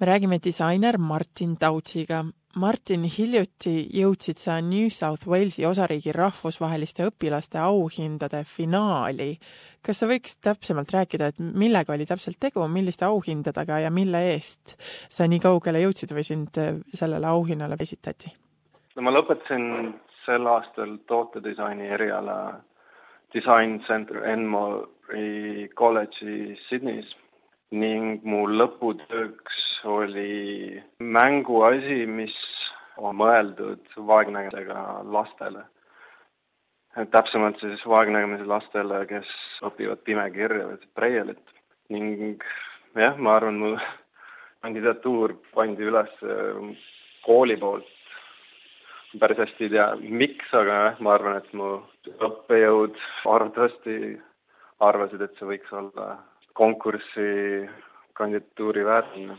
me räägime disainer Martin Tautsiga. Martin, hiljuti jõudsid sa New South Walesi osariigi rahvusvaheliste õpilaste auhindade finaali. kas sa võiks täpsemalt rääkida, et millega oli täpselt tegu, milliste auhindadega ja mille eest sa nii kaugele jõudsid või sind sellele auhinnale esitati? no ma lõpetasin sel aastal tootedisaini eriala Design Center Enmori kolledži Sydneys ning mu lõputööks oli mänguasi, mis on mõeldud vaegnägedega lastele. täpsemalt siis vaegnägemise lastele, kes õpivad pimekirja või Braille'it ning jah, ma arvan, mu kandidatuur pandi üles kooli poolt. päris hästi ei tea, miks, aga jah, ma arvan, et mu õppejõud arvatavasti arvasid, et see võiks olla konkursi kandidatuuri väärne.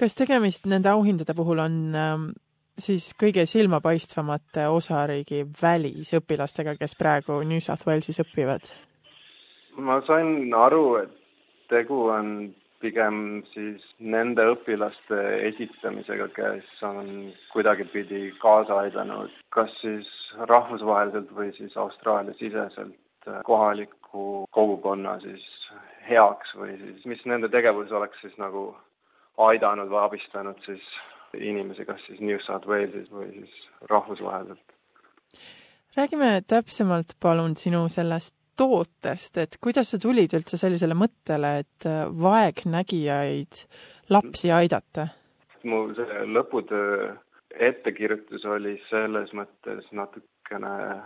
Kas tegemist nende auhindade puhul on ähm, siis kõige silmapaistvamate osariigi välisõpilastega, kes praegu New South Walesis õpivad? ma sain aru, et tegu on pigem siis nende õpilaste esitamisega, kes on kuidagipidi kaasa aidanud, kas siis rahvusvaheliselt või siis Austraalia siseselt kohaliku kogukonna siis heaks või siis mis nende tegevus oleks siis nagu aidanud või abistanud siis inimesi, kas siis New South Walesis või siis rahvusvaheliselt. räägime täpsemalt palun sinu sellest tootest, et kuidas sa tulid üldse sellisele mõttele, et vaegnägijaid lapsi aidata? mu see lõputöö ettekirjutus oli selles mõttes natukene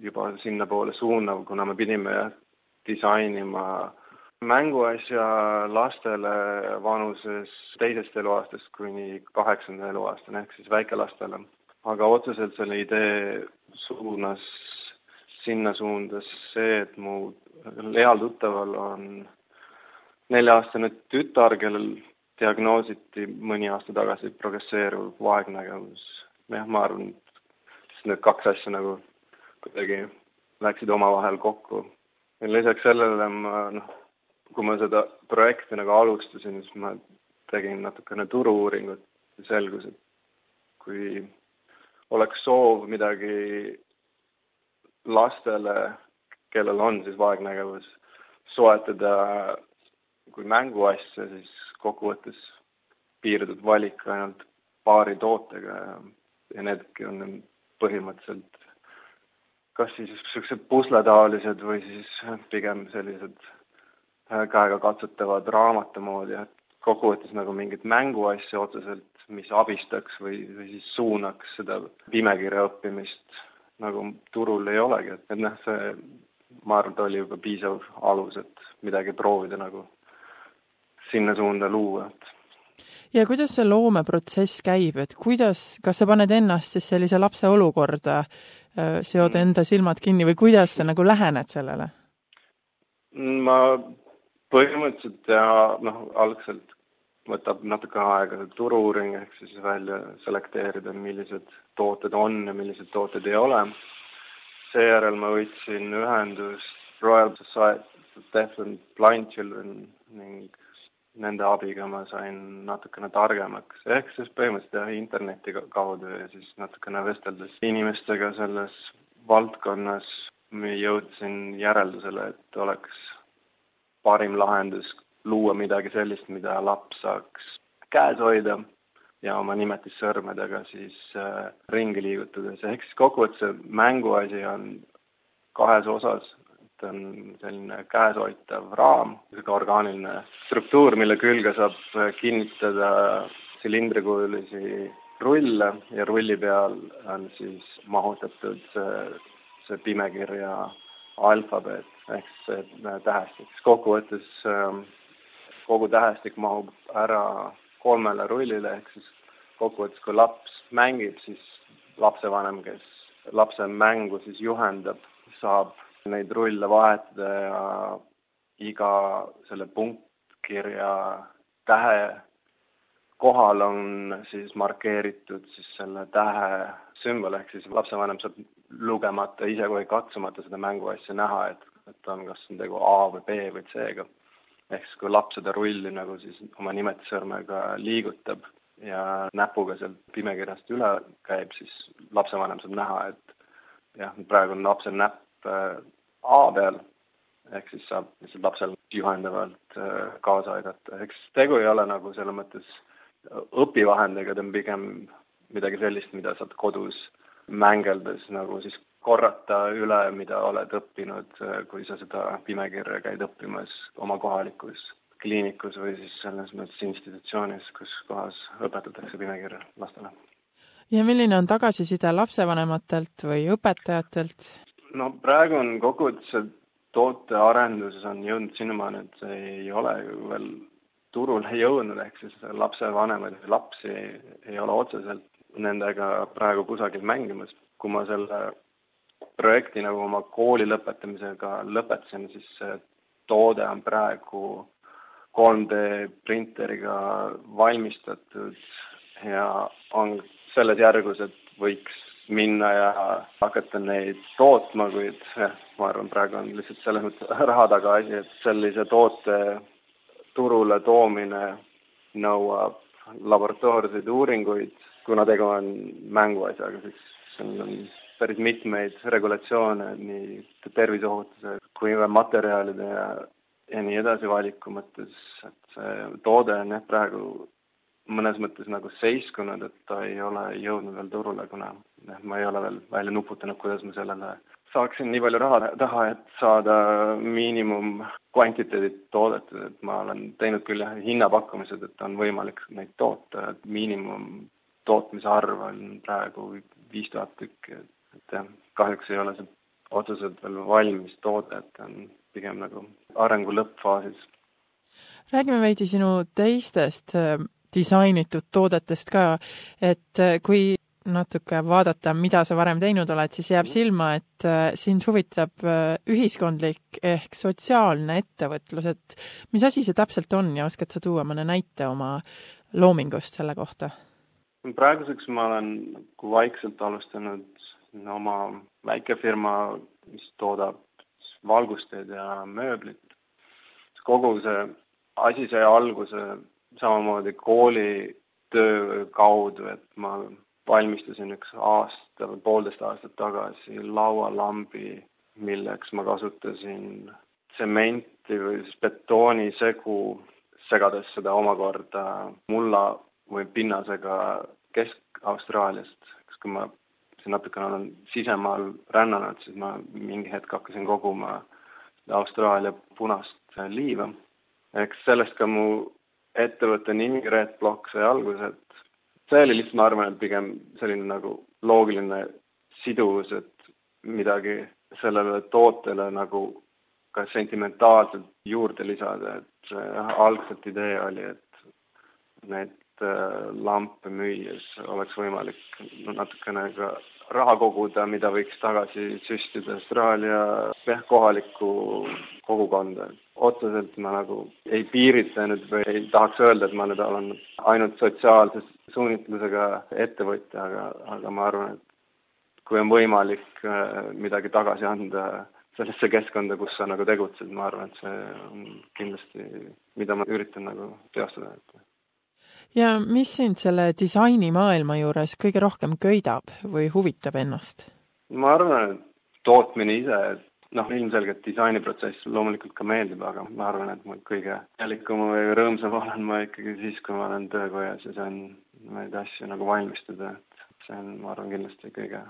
juba sinnapoole suunav, kuna me pidime disainima mänguasja lastele vanuses teisest eluaastast kuni kaheksanda eluaastani ehk siis väikelastele. aga otseselt selle idee suunas, sinna suundas see, et mu heal tuttaval on nelja-aastane tütar, kellel diagnoositi mõni aasta tagasi progresseeruv vaegnägevus. jah, ma arvan, et need kaks asja nagu kuidagi läksid omavahel kokku. ja lisaks sellele ma noh, kui ma seda projekti nagu alustasin, siis ma tegin natukene turu-uuringut ja selgus, et kui oleks soov midagi lastele, kellel on siis vaegnägevus, soetada kui mänguasja, siis kokkuvõttes piirdub valik ainult paari tootega ja, ja needki on põhimõtteliselt kas siis niisugused pusletaolised või siis pigem sellised käega katsutavad raamatu moodi, et kokkuvõttes nagu mingit mänguasja otseselt, mis abistaks või, või siis suunaks seda pimekirja õppimist nagu turul ei olegi, et, et noh, see ma arvan, et oli juba piisav alus, et midagi proovida nagu sinna suunda luua, et ja kuidas see loomeprotsess käib, et kuidas, kas sa paned ennast siis sellise lapse olukorda Äh, seod enda silmad kinni või kuidas sa nagu lähened sellele? ma põhimõtteliselt ja noh, algselt võtab natuke aega see turu-uuring ehk siis välja selekteerida, millised tooted on ja millised tooted ei ole. seejärel ma võtsin ühendust Royal Society of Deaf and Blind Children ning nende abiga ma sain natukene targemaks, ehk siis põhimõtteliselt jah, interneti kaudu ja siis natukene vesteldes inimestega selles valdkonnas jõudsin järeldusele, et oleks parim lahendus luua midagi sellist, mida laps saaks käes hoida ja oma nimetissõrmedega siis äh, ringi liigutades, ehk siis kokkuvõttes see mänguasi on kahes osas, et on selline käeshoitav raam, niisugune orgaaniline struktuur, mille külge saab kinnitada silindrikujulisi rulle ja rulli peal on siis mahutatud see, see pimekirja alfabeet ehk see tähestik. kokkuvõttes ähm, kogu tähestik mahub ära kolmele rullile, ehk siis kokkuvõttes, kui laps mängib, siis lapsevanem, kes lapse mängu siis juhendab, saab neid rulle vahetada ja iga selle punktkirja tähe kohal on siis markeeritud siis selle tähe sümbol, ehk siis lapsevanem saab lugemata, ise kui katsumata seda mänguasja näha, et, et on kas on tegu A või B või C-ga. ehk siis kui laps seda rulli nagu siis oma nimetussõrmega liigutab ja näpuga sealt pimekirjast üle käib, siis lapsevanem saab näha, et jah, praegu on lapsel näpp äh, A peal, ehk siis saab lihtsalt lapsel juhendavalt äh, kaasa aidata, eks tegu ei ole nagu selles mõttes õpivahendiga, ta on pigem midagi sellist, mida saad kodus mängeldes nagu siis korrata üle, mida oled õppinud, kui sa seda pimekirja käid õppimas oma kohalikus kliinikus või siis selles mõttes institutsioonis, kus kohas õpetatakse pimekirja lastele. ja milline on tagasiside lapsevanematelt või õpetajatelt? no praegu on kokkuvõttes tootearenduses on jõudnud sinnamaani, et see ei ole ju veel turule jõudnud, ehk siis lapsevanemaid või lapsi ei ole otseselt nendega praegu kusagil mängimas. kui ma selle projekti nagu oma kooli lõpetamisega lõpetasin, siis see toode on praegu 3D printeriga valmistatud ja on selles järgus, et võiks minna ja hakata neid tootma, kuid jah, ma arvan, praegu on lihtsalt selles mõttes raha taga asi, et sellise toote turule toomine nõuab laboratoorseid uuringuid, kuna tegu on mänguasjaga, siis seal on päris mitmeid regulatsioone nii terviseohutuse kui ka materjalide ja, ja nii edasi valiku mõttes, et see toode on jah, praegu mõnes mõttes nagu seiskunud, et ta ei ole jõudnud veel turule, kuna jah, ma ei ole veel välja nuputanud, kuidas ma sellele saaksin nii palju raha taha, et saada miinimum kvantiteedid toodetud, et ma olen teinud küll jah, hinnapakkumised, et on võimalik neid toota, et miinimum tootmise arv on praegu viis tuhat tükki, et jah, kahjuks ei ole see otseselt veel valmis toode, et on pigem nagu arengu lõppfaasis. räägime veidi sinu teistest äh, disainitud toodetest ka, et äh, kui natuke vaadata, mida sa varem teinud oled, siis jääb silma, et äh, sind huvitab ühiskondlik ehk sotsiaalne ettevõtlus, et mis asi see täpselt on ja oskad sa tuua mõne näite oma loomingust selle kohta? praeguseks ma olen nagu vaikselt alustanud oma väikefirma, mis toodab valgusteid ja mööblit. kogu see asi sai alguse samamoodi koolitöö kaudu, et ma valmistasin üks aasta või poolteist aastat tagasi laualambi, milleks ma kasutasin tsementi või siis betoonisegu, segades seda omakorda mulla või pinnasega Kesk-Austraaliast, eks kui ma natukene olen sisemaal rännanud, siis ma mingi hetk hakkasin koguma Austraalia punast liiva. eks sellest ka mu ettevõtte nimi Red Block sai alguse, et see oli lihtsalt, ma arvan, et pigem selline nagu loogiline siduvus, et midagi sellele tootele nagu ka sentimentaalselt juurde lisada, et algselt idee oli, et neid äh, lampe müües oleks võimalik natukene ka raha koguda, mida võiks tagasi süstida Austraalia jah, kohalikku kogukonda. otseselt ma nagu ei piiritlenud või ei tahaks öelda, et ma nüüd olen ainult sotsiaalses suunitlusega ettevõtja, aga, aga ma arvan, et kui on võimalik äh, midagi tagasi anda sellesse keskkonda, kus sa nagu tegutsed, ma arvan, et see on kindlasti, mida ma üritan nagu teostada, ja mis sind selle disainimaailma juures kõige rohkem köidab või huvitab ennast? ma arvan, et tootmine ise, et noh, ilmselgelt disainiprotsess loomulikult ka meeldib, aga ma arvan, et ma kõige teadlikum või rõõmsam olen ma ikkagi siis, kui ma olen töökojas ja saan neid asju nagu valmistada, et see on, ma arvan, kindlasti kõige,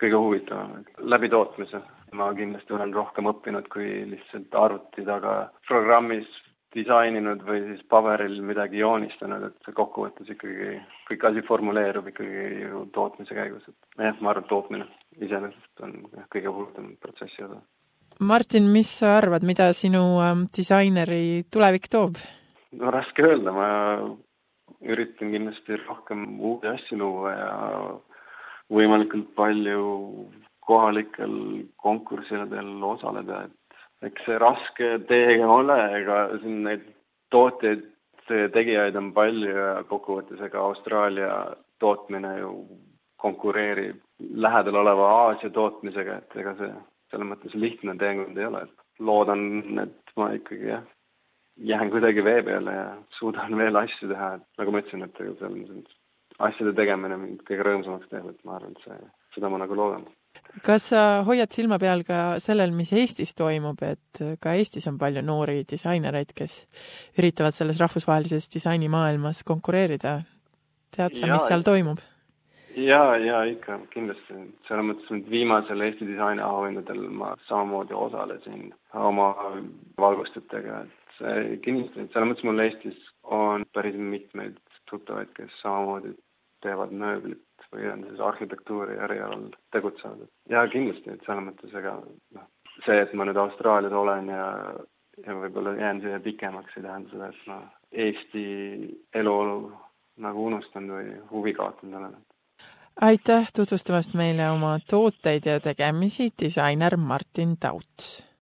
kõige huvitavam. läbi tootmise ma kindlasti olen rohkem õppinud kui lihtsalt arvuti taga programmis disaininud või siis paberil midagi joonistanud, et see kokkuvõttes ikkagi, kõik asi formuleerub ikkagi ju tootmise käigus, et jah, ma arvan, tootmine iseenesest on kõige huvitavam protsessi osa. Martin, mis sa arvad, mida sinu ähm, disaineri tulevik toob? no raske öelda, ma üritan kindlasti rohkem uusi asju luua ja võimalikult palju kohalikel konkurssidel osaleda, et eks see raske tee ole, ega siin neid tootjaid, tegijaid on palju ja kokkuvõttes ega Austraalia tootmine ju konkureerib lähedal oleva Aasia tootmisega, et ega see selles mõttes lihtne teekond ei ole, et loodan, et ma ikkagi jah, jään kuidagi vee peale ja suudan veel asju teha, et nagu ma ütlesin, et ega seal asjade tegemine mind kõige rõõmsamaks teeb, et ma arvan, et see, seda ma nagu loodan. Kas sa hoiad silma peal ka sellel, mis Eestis toimub, et ka Eestis on palju noori disainereid, kes üritavad selles rahvusvahelises disainimaailmas konkureerida? tead sa, mis seal toimub? jaa, jaa ikka, kindlasti. selles mõttes, et viimasel Eesti disainiauhindadel ma samamoodi osalesin oma valgustitega, et see kindlasti, selles mõttes mul Eestis on päris mitmeid tuttavaid, kes samamoodi teevad mööblit või on siis arhitektuuri erialal tegutsevad. ja kindlasti, et selles mõttes ega noh, see, et ma nüüd Austraalias olen ja, ja võib-olla jään siia pikemaks, ei tähenda seda, et ma Eesti eluolu nagu unustanud või huvi kaotanud olen aitäh tutvustamast meile oma tooteid ja tegemisi, disainer Martin Tauts!